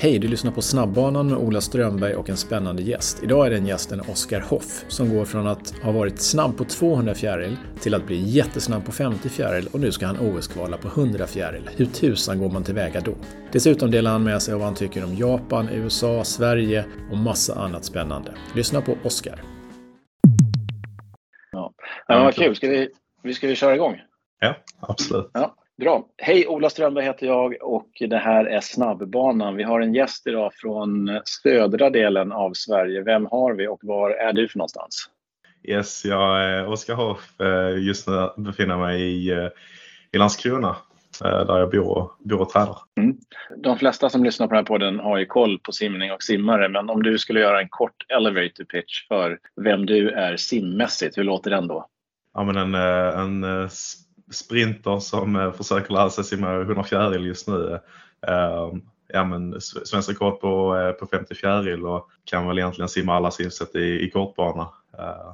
Hej, du lyssnar på Snabbbanan med Ola Strömberg och en spännande gäst. Idag är den gästen Oskar Hoff som går från att ha varit snabb på 200 fjäril till att bli jättesnabb på 50 fjäril och nu ska han OS-kvala på 100 fjäril. Hur tusan går man tillväga då? Dessutom delar han med sig av vad han tycker om Japan, USA, Sverige och massa annat spännande. Lyssna på Oskar. Ja, ja vad kul. Ska vi, vi ska vi köra igång? Ja, absolut. Ja. Bra. Hej, Ola Strömberg heter jag och det här är Snabbbanan. Vi har en gäst idag från södra delen av Sverige. Vem har vi och var är du för någonstans? Yes, jag är Oskar Hoff. Just nu befinner jag mig i, i Landskrona där jag bor och, bor och tränar. Mm. De flesta som lyssnar på den här podden har ju koll på simning och simmare men om du skulle göra en kort elevator pitch för vem du är simmässigt, hur låter den då? Ja, men en, en sprinter som eh, försöker lära sig simma 100 fjäril just nu. Eh, ja, men svensk rekord på, eh, på 50 fjäril och kan väl egentligen simma alla simsätt i, i kortbana.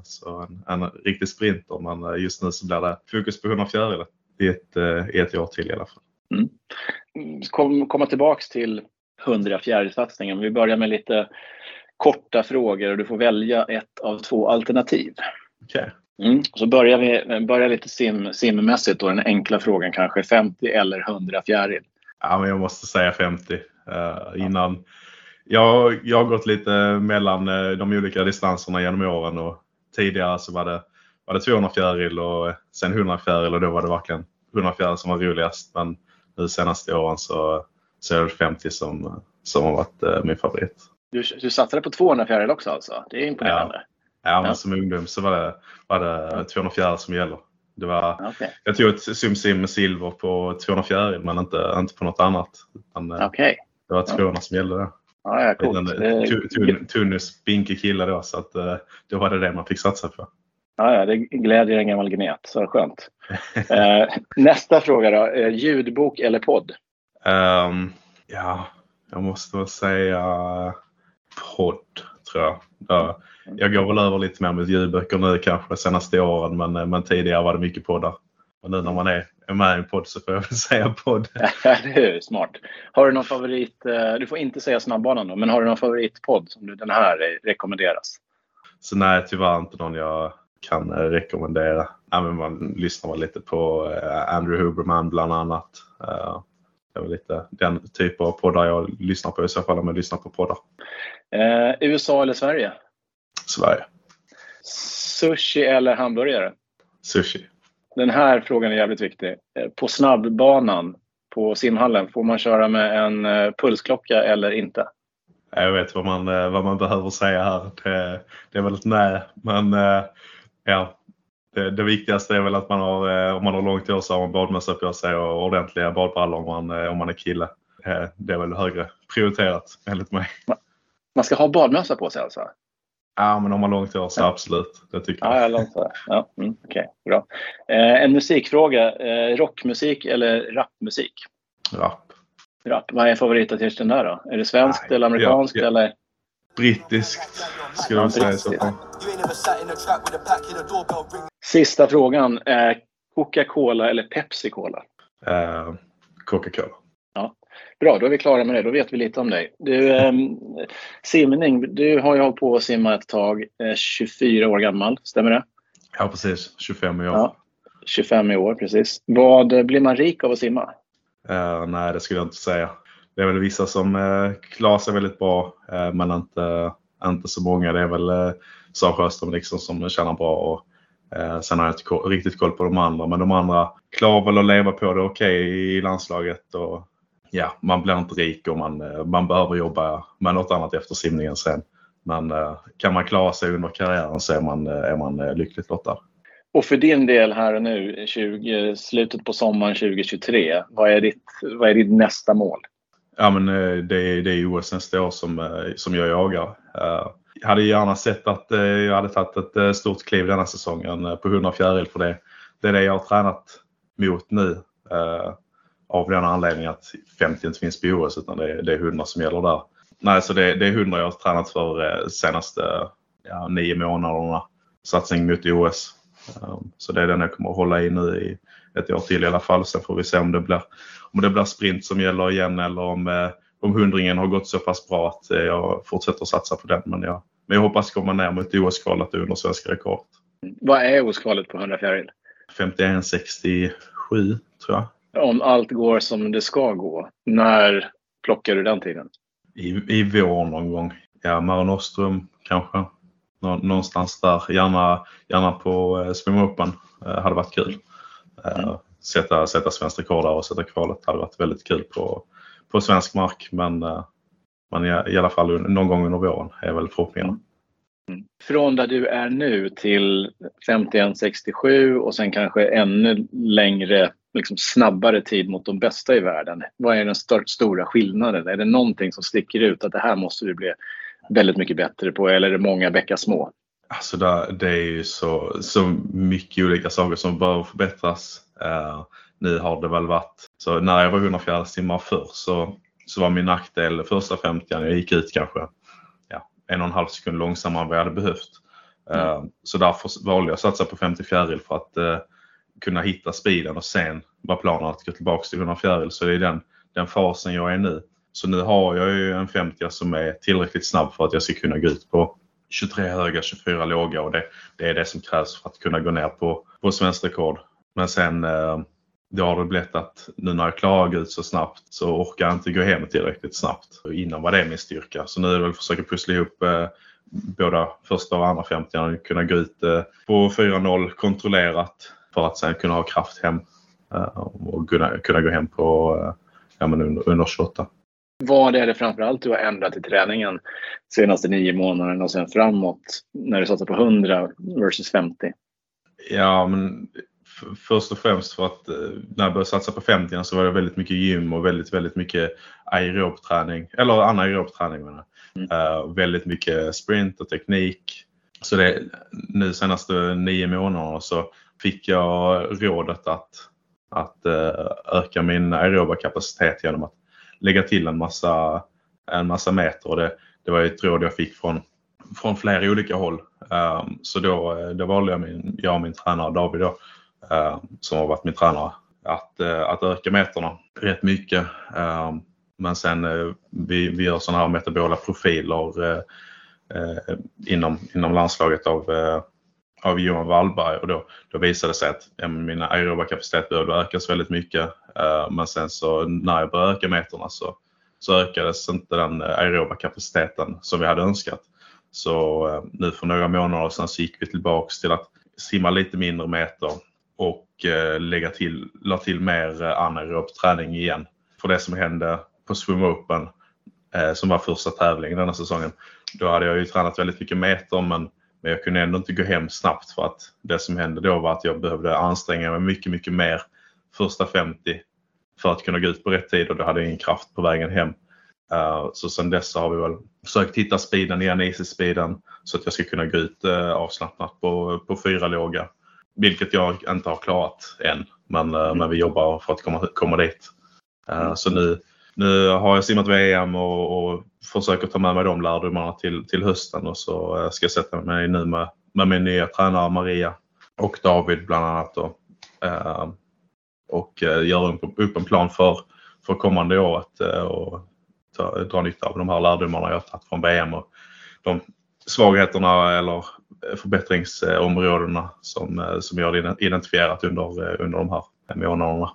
Så en, en riktig sprinter men just nu så blir det fokus på 100 fjäril i ett, i ett år till i alla fall. Mm. Kom, komma tillbaks till 100 fjärilsatsningen. Vi börjar med lite korta frågor och du får välja ett av två alternativ. Okay. Mm. Så börjar vi börjar lite sim, simmässigt då, den enkla frågan kanske 50 eller 100 fjäril? Ja, men jag måste säga 50 uh, innan. Jag, jag har gått lite mellan uh, de olika distanserna genom åren och tidigare så var det, var det 200 fjäril och sen 100 fjäril och då var det verkligen 100 fjäril som var roligast. Men nu senaste åren så, så är det 50 som, som har varit uh, min favorit. Du, du satsade på 200 fjäril också alltså? Det är imponerande. Ja. Ja, men ja. som ungdom så var det, var det 204 som gäller. Det var, okay. Jag tog ett simsim med silver på 204 men inte, inte på något annat. Utan, eh, okay. Det var 200 som gällde. Ja, ja, coolt. En tunn, spinkig kille då så att, eh, då var det det man fick satsa på. Ja, ja, det glädjer en gammal gnet, så skönt. eh, nästa fråga då, ljudbok eller podd? Um, ja, jag måste väl säga podd tror jag. Ja, jag går väl över lite mer mot ljudböcker nu kanske senaste åren men, men tidigare var det mycket poddar. Och nu när man är, är med i en podd så får jag väl säga podd. det är smart. Har du någon favorit, eh, du får inte säga snabbbanan då, men har du någon favoritpodd som du, den här rekommenderas? Så nej, tyvärr inte någon jag kan eh, rekommendera. Ja, men man lyssnar väl lite på eh, Andrew Huberman bland annat. Det är lite den typ av poddar jag lyssnar på i så fall om jag lyssnar på poddar. Eh, USA eller Sverige? Sverige. Sushi eller hamburgare? Sushi. Den här frågan är jävligt viktig. Eh, på snabbbanan på simhallen, får man köra med en eh, pulsklocka eller inte? Jag vet vad man, eh, vad man behöver säga här. Det, det är väl ett nej. Men ja, det, det, viktigaste är väl att man har, om man har långt hår så har man badmössa på sig och ordentliga badbrallor om man, om man är kille. Det är väl högre prioriterat enligt mig. Man ska ha badmössa på sig alltså? Ja, men om man har långt hår så ja. absolut. Det tycker jag. Ja, långt hår. Ja, mm, okay, bra. Eh, en musikfråga. Eh, rockmusik eller rapmusik? Rap. Rap. Vad är favoritartisten där då? Är det svenskt Nej, eller amerikanskt? Ja, ja. Eller? Brittiskt skulle jag säga. Så. Sista frågan. Eh, Coca-Cola eller Pepsi-Cola? Eh, Coca-Cola. Bra, då är vi klara med det. Då vet vi lite om dig. Du, eh, simning, du har ju hållit på att simma ett tag. Eh, 24 år gammal, stämmer det? Ja, precis. 25 i år. Ja, 25 i år, precis. Vad Blir man rik av att simma? Uh, nej, det skulle jag inte säga. Det är väl vissa som uh, klarar sig väldigt bra, uh, men inte, inte så många. Det är väl uh, Sara Sjöström liksom som tjänar bra. Och, uh, sen har jag inte riktigt koll på de andra, men de andra klarar väl att leva på det okej okay i landslaget. Och, ja, man blir inte rik och man, eh, man behöver jobba med något annat efter simningen sen. Men eh, kan man klara sig under karriären så är man, eh, är man lyckligt lottad. Och för din del här och nu, 20, slutet på sommaren 2023, vad är ditt, vad är ditt nästa mål? Ja, men det, är, det är OS nästa år som, som jag jagar. Jag hade gärna sett att jag hade tagit ett stort kliv denna säsongen på 100 fjäril för det. Det är det jag har tränat mot nu av den anledningen att 50 inte finns på OS utan det är, det är 100 som gäller där. Nej, så det, det är 100 jag har tränat för eh, senaste ja, nio månaderna. Satsning mot OS. Um, så det är den jag kommer att hålla i nu i ett år till i alla fall. Sen får vi se om det blir, om det blir sprint som gäller igen eller om, eh, om hundringen har gått så pass bra att jag fortsätter satsa på den. Men jag, men jag hoppas komma ner mot OS-kvalet under svenska rekordet. Vad är OS-kvalet på 100 fjäril? 51,67 tror jag. Om allt går som det ska gå, när plockar du den tiden? I, i vår någon gång. Ja, Mare Nostrum kanske. Nå, någonstans där. Gärna, gärna på eh, Swim Open. Eh, hade varit kul. Eh, mm. sätta, sätta svenskt rekord där och sätta kvalet hade varit väldigt kul på, på svensk mark. Men, eh, men i, i alla fall någon gång under våren är väl förhoppningen. Mm. Från där du är nu till 51-67 och sen kanske ännu längre, liksom snabbare tid mot de bästa i världen. Vad är den st stora skillnaden? Är det någonting som sticker ut att det här måste du bli väldigt mycket bättre på eller är det många bäckar små? Alltså det, det är ju så, så mycket olika saker som behöver förbättras. Uh, nu har det väl varit, så när jag var 104 timmar förr så, så var min nackdel första 50 jag gick ut kanske en och en halv sekund långsammare än vad jag hade behövt. Mm. Eh, så därför valde jag att satsa på 50 fjäril för att uh, kunna hitta speeden och sen var planen att gå tillbaka till 100 fjäril. Så det är den, den fasen jag är nu. Så nu har jag ju en 50 som är tillräckligt snabb för att jag ska kunna gå ut på 23 höga, 24 låga och det, det är det som krävs för att kunna gå ner på, på svenskt rekord. Men sen eh, då har det blivit att nu när jag klarar att gå ut så snabbt så orkar jag inte gå hem tillräckligt snabbt. Innan var det min styrka. Så nu är det väl att försöka pussla ihop eh, båda första och andra 50 och kunna gå ut eh, på 4-0 kontrollerat för att sen kunna ha kraft hem eh, och kunna, kunna gå hem på eh, ja, men under, under 28. Vad är det framförallt du har ändrat i träningen senaste nio månaderna och sen framåt när du satsar på 100 versus 50? Ja, men först och främst för att eh, när jag började satsa på 50 så var det väldigt mycket gym och väldigt, väldigt mycket aerobträning, eller anaerob träning menar mm. uh, Väldigt mycket sprint och teknik. Så det, nu senaste nio månaderna så fick jag rådet att, att eh, öka min aeroba kapacitet genom att lägga till en massa, en massa meter. Och det, det var ett råd jag fick från, från flera olika håll. Ehm, så då, då valde jag, min, jag och min tränare David då, ehm, som har varit min tränare, att, eh, att öka meterna rätt mycket. Ehm, men sen eh, vi, vi gör sådana här metabola profiler inom, inom landslaget av, av Johan Wallberg och då, då visade det sig att ja, min aeroba kapacitet behövde ökas väldigt mycket. Eh, men sen så när jag började öka meterna så, så ökades inte den eh, aeroba kapaciteten som vi hade önskat. Så eh, nu för några månader sedan så gick vi tillbaks till att simma lite mindre meter och uh, lägga till, la till mer anaerob träning igen. För det som hände på Swim Open som var första tävlingen denna säsongen. Då hade jag ju tränat väldigt mycket meter men, men jag kunde ändå inte gå hem snabbt för att det som hände då var att jag behövde anstränga mig mycket, mycket mer första 50 för att kunna gå ut på rätt tid och då hade jag ingen kraft på vägen hem. Eh, så sen dess har vi väl försökt hitta speeden igen, easy speeden så att jag ska kunna gå ut eh, avslappnat på, på fyra låga vilket jag inte har klarat än. Men, mm. men vi jobbar för att komma, komma dit. Så nu, nu har jag simmat VM och, och försöker ta med mig de lärdomarna till, till hösten och så eh, ska jag sätta mig nu med, med min nya tränare Maria och David bland annat. Då. Eh, och eh, göra upp en plan för, för kommande året och ta, dra nytta av de här lärdomarna jag har tagit från VM och de svagheterna eller förbättringsområdena som, som jag har identifierat under, under de här månaderna.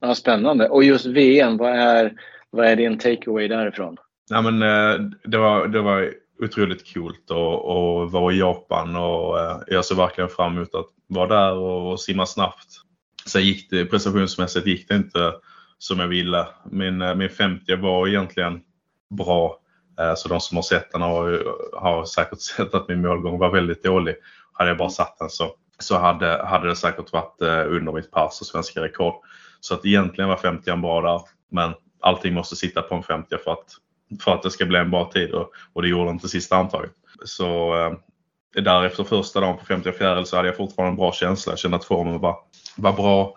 Ja, spännande. Och just VM, vad är, vad är din takeaway därifrån? Nej, men, eh, det, var, det var otroligt coolt att vara i Japan och eh, jag såg verkligen fram emot att vara där och simma snabbt. Sen gick det prestationsmässigt gick det inte som jag ville. Min, eh, min 50 var egentligen bra så de som har sett den har, har säkert sett att min målgång var väldigt dålig. Hade jag bara satt den så, så hade, hade det säkert varit under mitt pass och svenska rekord. Så att egentligen var 50 bra där. Men allting måste sitta på en 50 för att, för att det ska bli en bra tid och, och det gjorde inte sista antaget. Så eh, därefter första dagen på 50 fjäril så hade jag fortfarande en bra känsla. Jag kände att formen var, var bra.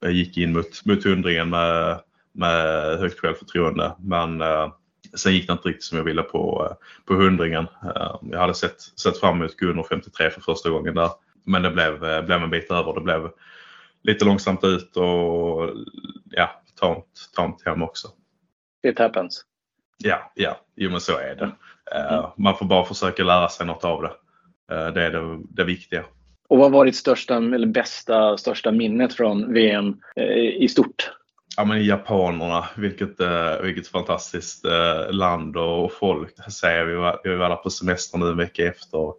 Jag gick in mot, mot hundringen med, med högt självförtroende. Men eh, Sen gick det inte riktigt som jag ville på, eh, på hundringen. Eh, jag hade sett, sett fram emot Gunnar 53 för första gången där. Men det blev, eh, blev en bit över. Det blev lite långsamt ut och ja, tamt, tamt hem också. It happens. Ja, ja, jo men så är det. Mm. Man får bara försöka lära sig något av det. Det är det, det viktiga. Och vad var ditt största, eller bästa, största minnet från VM i stort? Ja men japanerna, vilket, vilket fantastiskt land och folk. Säger vi, var, vi var där på semester nu en vecka efter.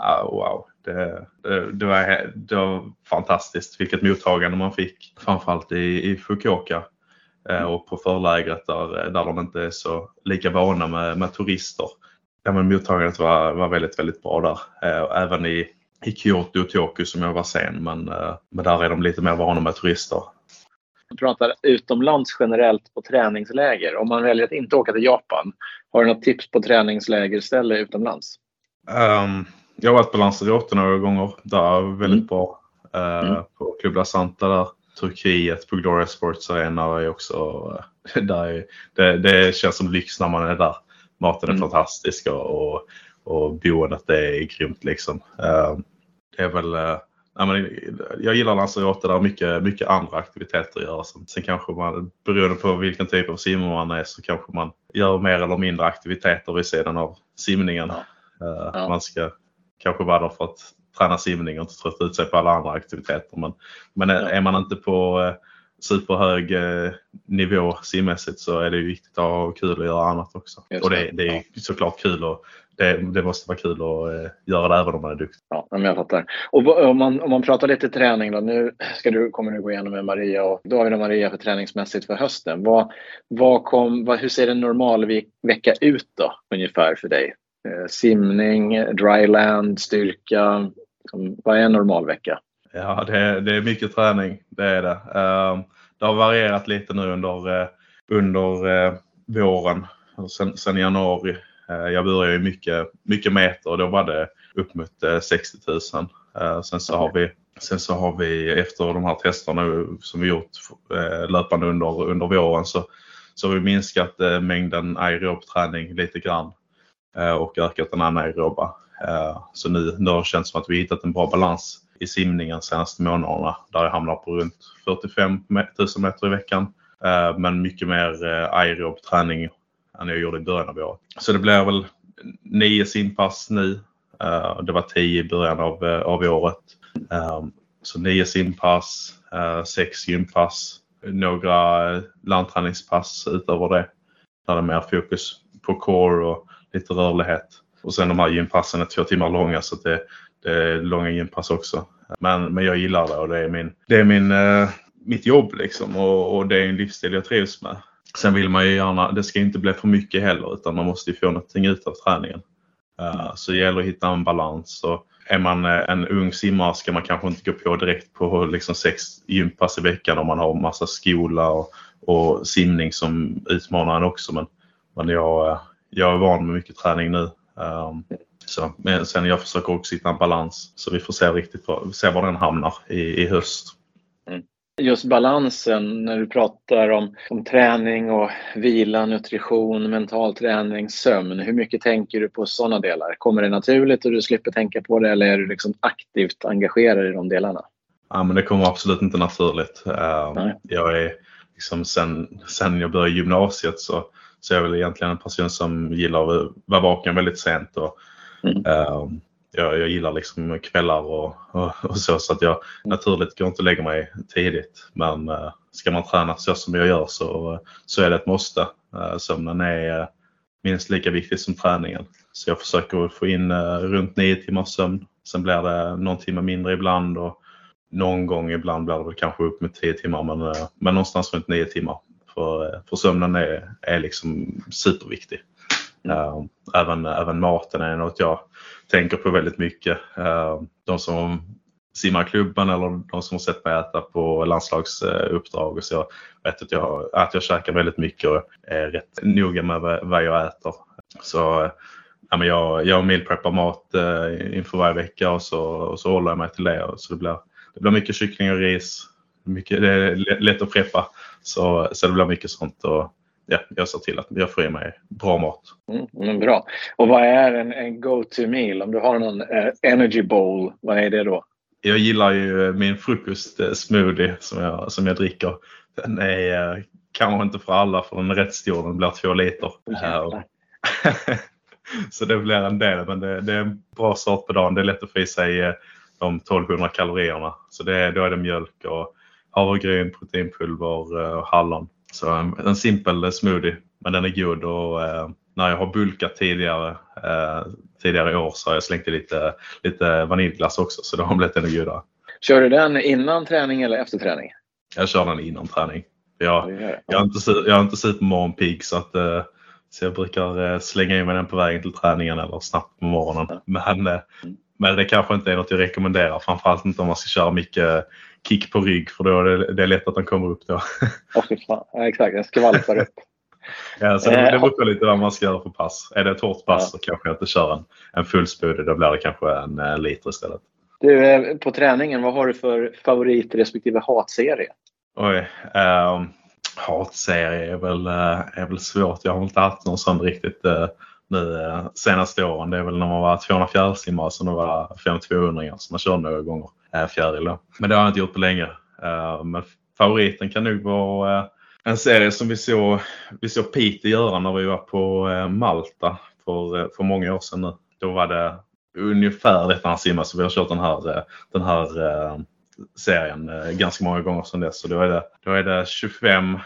Ah, wow, det, det, det, var, det var fantastiskt vilket mottagande man fick. Framförallt i, i Fukuoka eh, och på förlägret där, där de inte är så lika vana med, med turister. Ja, men mottagandet var, var väldigt, väldigt bra där. Eh, även i, i Kyoto och Tokyo som jag var sen, men, eh, men där är de lite mer vana med turister. Du pratar utomlands generellt på träningsläger. Om man väljer att inte åka till Japan, har du något tips på träningslägerställe utomlands? Um, jag har varit på Lanzarote några gånger. Där är väldigt mm. bra. Uh, mm. På Club La Santa där. Turkiet på Gloria Sports Arena är också... Där är, det, det känns som lyx när man är där. Maten är mm. fantastisk och, och, boendet är grymt liksom. Uh, det är väl... Uh, Nej, men jag gillar Lanzarote, där mycket, mycket andra aktiviteter att göra. Sen kanske man, beroende på vilken typ av simmare man är, så kanske man gör mer eller mindre aktiviteter vid sidan av simningen. Ja. Ja. Man ska kanske bara för att träna simning och inte trötta ut sig på alla andra aktiviteter. Men, men är man inte på eh, superhög eh, nivå simmässigt så är det viktigt att ha kul och göra annat också. Just och det, det är ja. såklart kul och det, det, måste vara kul att eh, göra det även om man är duktig. Ja, men jag fattar. Och om man, om man pratar lite träning då. Nu ska du, kommer du gå igenom med Maria och David och Maria för träningsmässigt för hösten. Vad, vad kom, vad, hur ser en normal vecka ut då ungefär för dig? Simning, dryland, styrka. Liksom, vad är en normal vecka? Ja, det är, det är mycket träning. Det är det. Ehm, det har varierat lite nu under, eh, under eh, våren, sen, sen januari. Jag började ju mycket, mycket meter och då var det upp mot 60 000. Sen så har vi Sen så har vi efter de här testerna som vi gjort löpande under, under våren så, så har vi minskat mängden aerob träning lite grann. Eh, och ökat den anaeroba. Eh, så nu, nu har det känts som att vi hittat en bra balans i simningen de senaste månaderna där jag hamnar på runt 45 000 meter i veckan. Eh, men mycket mer eh, aerob träning än jag gjorde i början av året. Så det blir väl nio simpass nu. Det var tio i början av, av året. Så nio simpass, sex gympass, några landträningspass utöver det. Där det är mer fokus på core och lite rörlighet. Och sen de här gympassen är två timmar långa så det, det är långa gympass också. Men, men jag gillar det och det är, min, det är min, eh, mitt jobb liksom och, och, det är en livsstil jag trivs med. Sen vill man ju gärna, det ska inte bli för mycket heller utan man måste ju få någonting ut av träningen. Uh, så det gäller att hitta en balans. Och är man eh, en ung simmare ska man kanske inte gå på direkt på liksom sex gympass i veckan om man har massa skola och, och simning som utmanar en också. Men, men jag, eh, jag är van med mycket träning nu. Um, så, men sen jag försöker också hitta en balans så vi får se riktigt se var den hamnar i, i höst. Mm. Just balansen när du pratar om, om träning och vila, nutrition, mental träning, sömn. Hur mycket tänker du på sådana delar? Kommer det naturligt och du slipper tänka på det eller är du liksom aktivt engagerad i de delarna? Ja, men det kommer absolut inte naturligt. Uh, jag är liksom sen, sen jag började gymnasiet så så jag är väl egentligen en person som gillar att vara vaken väldigt sent. Och, mm. uh, jag, jag, gillar liksom kvällar och, och, och, så så att jag naturligt går inte och lägger mig tidigt. Men uh, ska man träna så som jag gör så, så är det ett måste. Uh, sömnen är uh, minst lika viktig som träningen. Så jag försöker få in runt nio timmars sömn. Sen blir det någon timme mindre ibland och någon gång ibland blir det väl kanske upp med tio timmar men, men någonstans runt nio timmar. För, för sömnen är, är liksom superviktig. Mm. Även, även maten är något jag tänker på väldigt mycket. De som simmar klubben eller de som har sett mig äta på landslagsuppdrag. Så jag vet att jag, att jag käkar väldigt mycket och är rätt noga med vad jag äter. Så ja, men jag, jag mealpreppar mat eh, inför varje vecka och så, och så håller jag mig till det. Så det blir, det blir mycket kyckling och ris. Mycket, det är lätt att preppa. Så, så det blir mycket sånt. Och, ja, jag ser till att jag får i mig bra mat. Mm, bra. Och vad är en, en go-to meal? Om du har någon eh, energy bowl, vad är det då? Jag gillar ju min frukostsmoothie som jag, som jag dricker. Den är, kanske inte för alla för den är rätt stor. Den blir två liter. Oh, så det blir en del. Men det, det, är en bra start på dagen. Det är lätt att få i sig eh, de 1200 kalorierna. Så det, då är det mjölk och havregryn, proteinpulver och hallon. Så en, en simpel smoothie. Men den är god och eh, när jag har bulkat tidigare, eh, tidigare år så har jag slängt i lite, lite vaniljglass också så det har blivit ännu godare. Kör du den innan träning eller efter träning? Jag kör den innan träning. Jag, jag, är, inte, jag är inte supermorgonpigg så, att, eh, så jag brukar eh, slänga i mig den på vägen till träningen eller snabbt på morgonen. Men, eh, men det kanske inte är något jag rekommenderar. Framförallt inte om man ska köra mycket kick på rygg för då är det, det är lätt att den kommer upp då. Oh. Ja, exakt, den skvalpar upp. Ja, så det, det beror lite vad man ska göra för pass. Är det ett hårt pass ja. så kanske jag inte kör en, en full smoothie. Då blir det kanske en, en liter istället. Du, på träningen, vad har du för favorit respektive hatserie? Oj. Um, hatserie är väl, är väl svårt. Jag har inte haft någon sån riktigt uh, nu eh, senaste åren. Det är väl när man var 200 fjärilsimmare som det var 5200 som man körde några gånger eh, fjäril. Men det har jag inte gjort på länge. Eh, men favoriten kan nog vara en serie som vi såg, vi såg Peter göra när vi var på Malta för, för många år sedan nu. Då var det ungefär detta han simmade. så vi har kört den här, den här serien ganska många gånger sedan dess. Så då är det, då är det 25,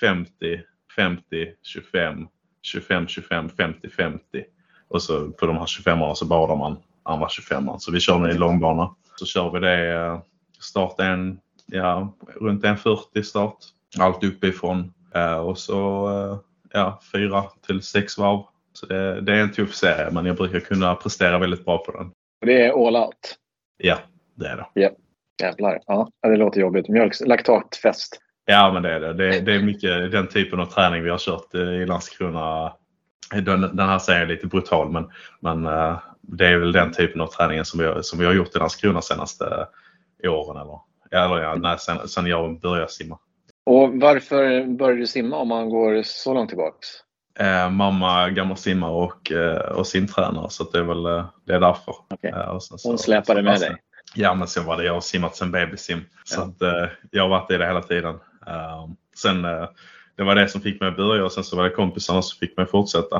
50, 50, 25, 25, 25, 50, 50. Och så på de här 25 så badar man andra 25 Så vi kör den i långbana. Så kör vi det start en, ja, runt 1.40 start. Allt uppifrån. Och så ja, fyra till sex varv. Så det, det, är en tuff serie men jag brukar kunna prestera väldigt bra på den. Det är all out? Ja, det är det. Ja. Jävlar. Ja, det låter jobbigt. Mjölk, laktatfest. Ja, men det är det. det. Det är mycket den typen av träning vi har kört i Landskrona. Den, den här serien är lite brutal men, men eh, det är väl den typen av träning som vi, har, som vi har gjort i Landskrona senaste åren. Eller, eller ja, nej, sen, sen jag började simma. Och varför började du simma om man går så långt tillbaks? Eh, mamma gammal simmare och, eh, och simtränare så det är väl eh, det är därför. Okay. Eh, så, Hon släpade med dig? Ja men så var det. Jag har simmat sen babysim. Ja. Så att, eh, jag har varit i det hela tiden. Uh, sen, uh, det var det som fick mig att börja och sen så var det kompisarna som fick mig att fortsätta.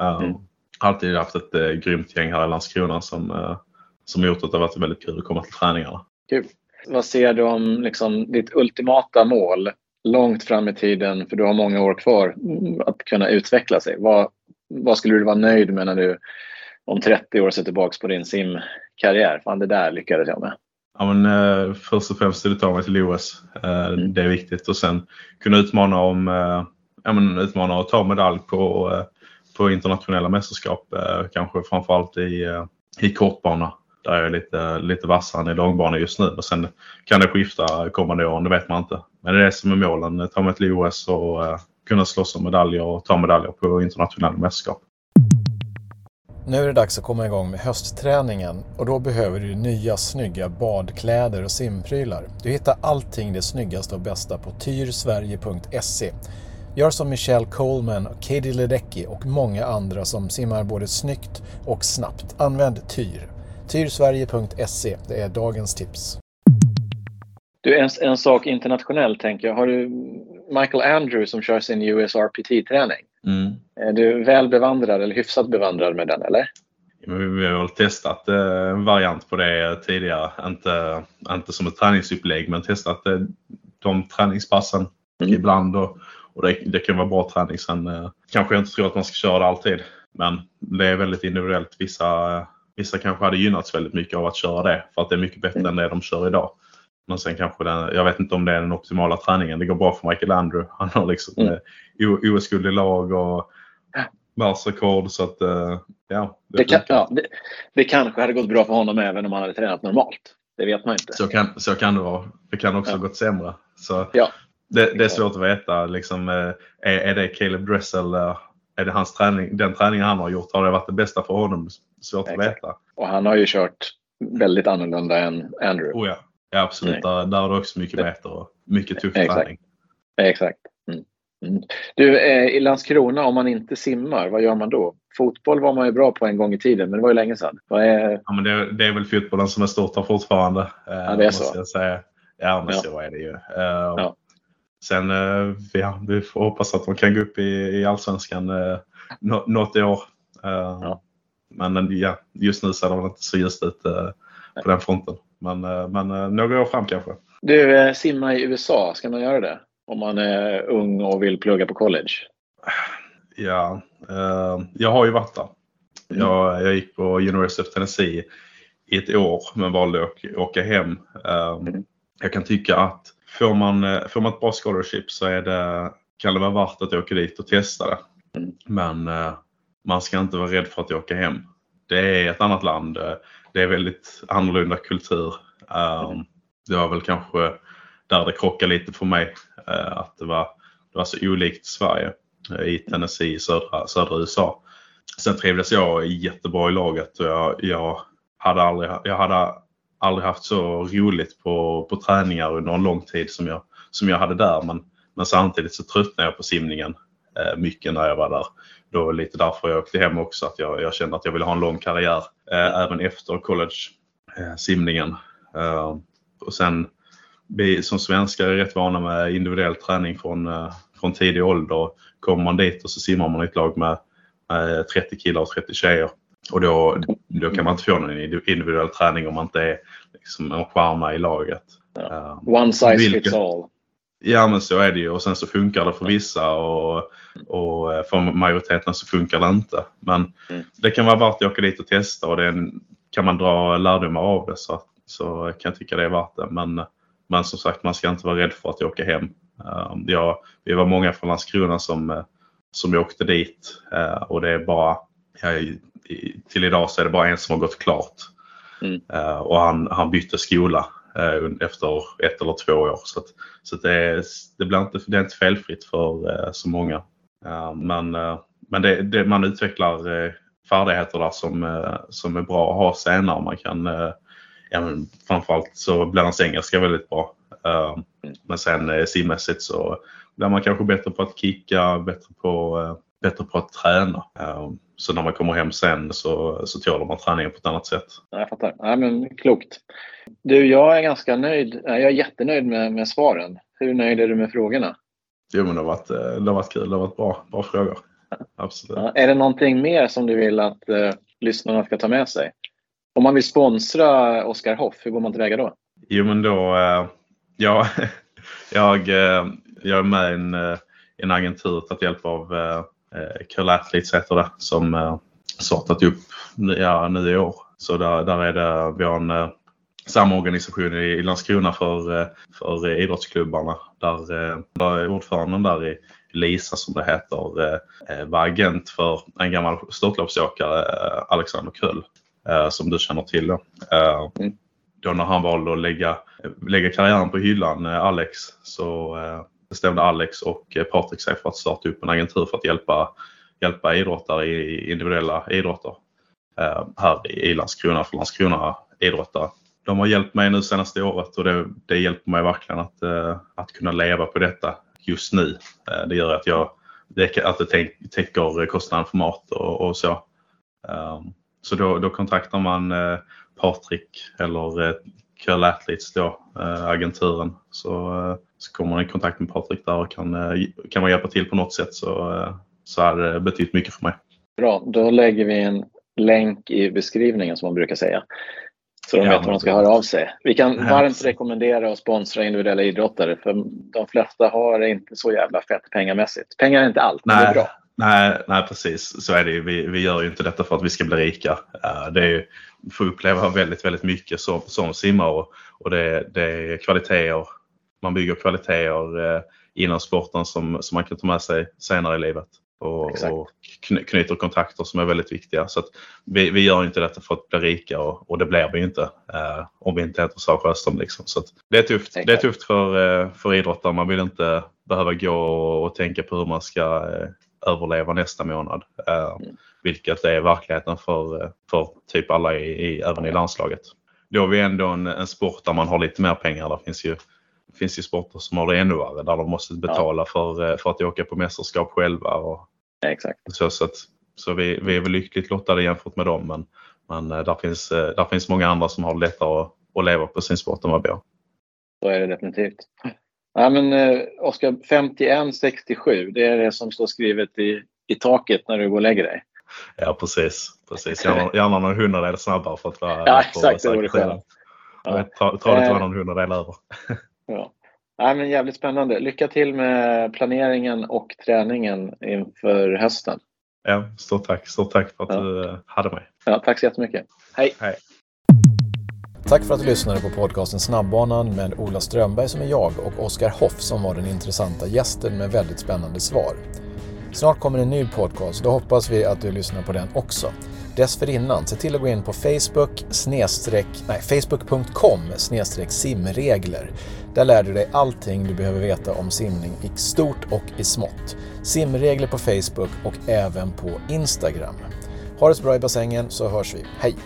Uh, mm. Alltid haft ett uh, grymt gäng här i Landskrona som, uh, som gjort att det varit väldigt kul att komma till träningarna. Kul. Vad ser du om liksom, ditt ultimata mål långt fram i tiden, för du har många år kvar, att kunna utveckla sig? Vad, vad skulle du vara nöjd med när du om 30 år ser tillbaka på din simkarriär? Fan, det där lyckades jag med. Ja, men, eh, först och främst är det ta mig till OS. Eh, mm. Det är viktigt och sen kunna utmana om eh, ja, men, utmana och ta medalj på, eh, på internationella mästerskap. Eh, kanske framförallt i, eh, i kortbana. Där jag är lite, lite vassare än i långbana just nu. Och sen kan det skifta kommande åren, det vet man inte. Men det är det som är målen. Ta mig till OS och kunna slåss om medaljer och ta medaljer på internationella mästerskap. Nu är det dags att komma igång med höstträningen och då behöver du nya snygga badkläder och simprylar. Du hittar allting det snyggaste och bästa på tyrsverige.se. Gör som Michelle Coleman, Katie Ledecky och många andra som simmar både snyggt och snabbt. Använd Tyr. Tyrsverige.se, det är dagens tips. Du, en, en sak internationellt tänker jag. Har du Michael Andrews som kör sin USRPT-träning? Mm. Är du väl bevandrad eller hyfsat bevandrad med den eller? Vi har väl testat eh, en variant på det tidigare. Inte, inte som ett träningsupplägg men testat eh, de träningspassen mm. ibland. Och, och det, det, kan vara bra träning. Sen eh, kanske jag inte tror att man ska köra det alltid. Men det är väldigt individuellt. Vissa, vissa kanske hade gynnats väldigt mycket av att köra det för att det är mycket bättre mm. än det de kör idag. Men sen kanske den, jag vet inte om det är den optimala träningen. Det går bra för Michael Andrew. Han har liksom mm. Eh, OS-guld i lag och världsrekord. Så att, eh, ja, det, det, kan, ja det, det, kanske hade gått bra för honom även om han hade tränat normalt. Det vet man inte. Så kan, så kan det vara. Det kan också ja. gått sämre. Så ja. det, det är svårt att veta. Liksom, eh, är, är det Caleb Dressel är det hans träning, den träningen han har gjort, har det varit det bästa för honom? Svårt Exakt. att veta. Och han har ju kört väldigt annorlunda än Andrew. Oh ja. Ja, absolut. Där, där är det också mycket meter och mycket tuff Exakt. träning. Exakt. Mm. Du, eh, i Landskrona, om man inte simmar, vad gör man då? Fotboll var man ju bra på en gång i tiden, men det var ju länge sedan. Är... Ja, men det, det, är väl fotbollen som är stort här fortfarande. Eh, ja, det är så? Jag säga. Ja, men ja. så är det ju. Uh, ja. sen ja, vi får hoppas att de kan gå upp i, i allsvenskan något år. Ja. Men ja, just nu ser det inte så ljust ut på den fronten. Men, men några år fram kanske. Du, simma i USA, ska man göra det? Om man är ung och vill plugga på college? Ja, jag har ju varit där. Mm. Jag, jag gick på University of Tennessee i ett år men valde att åka hem. Um. Jag kan tycka att får man, eh, får man ett bra scholarship så är det, kan det vara värt att åka dit och testa det. Mm. Men uh, man ska inte vara rädd för att åka hem. Det är ett annat land. Eh, det är väldigt annorlunda kultur. Um, det var väl kanske där det krockade lite för mig. Eh, att det var, det var så olikt Sverige eh, i Tennessee, södra, södra USA. Sen trivdes jag jättebra i laget och jag, jag, hade, aldrig, jag hade aldrig haft så roligt på, på träningar under en lång tid som jag, som jag hade där. Men, men samtidigt så tröttnade jag på simningen eh, mycket när jag var där. Det var lite därför jag åkte hem också, att jag, jag kände att jag ville ha en lång karriär eh, även efter college eh, simningen. Eh, och sen vi som svenskar är rätt vana med individuell träning från, eh, från tidig ålder. Kommer man dit och så simmar man i ett lag med 30 killar och 30 tjejer. Och då, då kan man inte få någon individuell träning om man inte är liksom en stjärna i laget. Ja. Uh, One size Vilket, fits all. Ja men så är det ju och sen så funkar det för vissa och, och eh, för majoriteten så funkar det inte. Men mm. det kan vara värt att åka dit och testa och det kan man dra lärdomar av det så, så kan jag tycka det är värt det. Men, men som sagt man ska inte vara rädd för att åka hem. Uh, ja, vi var många från Landskrona som som jag åkte dit eh, och det är bara, till idag så är det bara en som har gått klart. Mm. Eh, och han, han bytte skola eh, efter ett eller två år. Så, att, så att det, det, blir inte, det är inte felfritt för så många. Men, men det, det, man utvecklar färdigheter där som, som är bra att ha senare. Man kan, ja, men framförallt så blir hans engelska väldigt bra. Mm. Men sen simmässigt så blir man kanske bättre på att kicka, bättre på, eh, bättre på att träna. Eh, så när man kommer hem sen så, så tålar man träningen på ett annat sätt. Jag fattar. Ja, men klokt. Du, jag är ganska nöjd. Jag är jättenöjd med, med svaren. Hur nöjd är du med frågorna? Jo, men det har varit, eh, det har varit kul. Det har varit bra, bra frågor. Absolut. Är det någonting mer som du vill att uh, lyssnarna ska ta med sig? Om man vill sponsra Oskar Hoff, hur går man tillväga då? Jo, men då... Eh, ja, jag, eh, jag är med i en, eh, en agentur tagit hjälp av Curl Athletes heter det som startat upp ja, nu i år. Så där, där är det, vi har en samorganisation i, i Landskrona för, för idrottsklubbarna. Där, där ordföranden där i Lisa som det heter var agent för en gammal störtloppsåkare, Alexander Köll som du känner till. Då. Mm. då när han valde att lägga, lägga karriären på hyllan, Alex, så bestämde Alex och eh, Patrik sig för att starta upp en agentur för att hjälpa, hjälpa idrottare i individuella idrotter eh, här i Landskrona för Landskrona idrottare. De har hjälpt mig nu senaste året och det, det hjälper mig verkligen att, eh, att kunna leva på detta just nu. Det gör att, jag, att det täcker kostnaden för mat och, och så. Så då, då kontaktar man Patrik eller Curl Athletes då, agenturen. Så så kommer man i kontakt med Patrik där och kan, eh, kan man hjälpa till på något sätt så, eh, så har det betytt mycket för mig. Bra, då lägger vi en länk i beskrivningen som man brukar säga. Så de ja, vet var de ska höra av sig. Vi kan varmt rekommendera att sponsra individuella idrottare för de flesta har inte så jävla fett pengamässigt. Pengar är inte allt, nej, men det är bra. Nej, nej, precis. Så är det vi, vi gör ju inte detta för att vi ska bli rika. Det är ju, får uppleva väldigt, väldigt mycket som, som simmare och, och det, det är kvaliteter man bygger kvaliteter eh, inom sporten som, som man kan ta med sig senare i livet. Och, och knyter kontakter som är väldigt viktiga. Så vi, vi gör inte detta för att bli rika och, och det blir vi inte eh, om vi inte heter Sara Sjöström. Liksom. Så det är tufft, det är tufft för, för idrottare. Man vill inte behöva gå och, och tänka på hur man ska överleva nästa månad. Eh, mm. Vilket är verkligheten för, eh, för typ alla i, i, även i landslaget. Då är vi ändå en, en sport där man har lite mer pengar. Det finns ju finns ju sporter som har det ännu värre där de måste betala ja. för, eh, för att åka på mästerskap själva. Och, Exakt. Så, så, att, så vi, vi är väl lyckligt lottade jämfört med dem men, men där, finns, där finns många andra som har det lättare att, att leva på sin sport än vad vi har. Så är det definitivt. Ja, men eh, Oskar, 51-67, det är det som står skrivet i, i taket när du går och lägger dig. Ja, precis. precis. Gärna, någon hundradel snabbare för att vara Ja, exakt. Det vore skönt. Ja. Det inte vara någon hundradel över. Ja. Ja, men jävligt spännande. Lycka till med planeringen och träningen inför hösten. Ja, stort tack. Stort tack för att Ja. du eh, hade mig. Ja, tack så jättemycket. Hej! Hej. Tack för att du lyssnade på podcasten Snabbbanan med Ola Strömberg som är jag och Oskar Hoff som var den intressanta gästen med väldigt spännande svar. Snart kommer en ny podcast, då hoppas vi att du lyssnar på den också. Dessförinnan, se till att gå in på Facebook, snedstreck, nej, facebook.com simregler. Där lär du dig allting du behöver veta om simning i stort och i smått. Simregler på Facebook och även på Instagram. Ha det så bra i bassängen så hörs vi. Hej!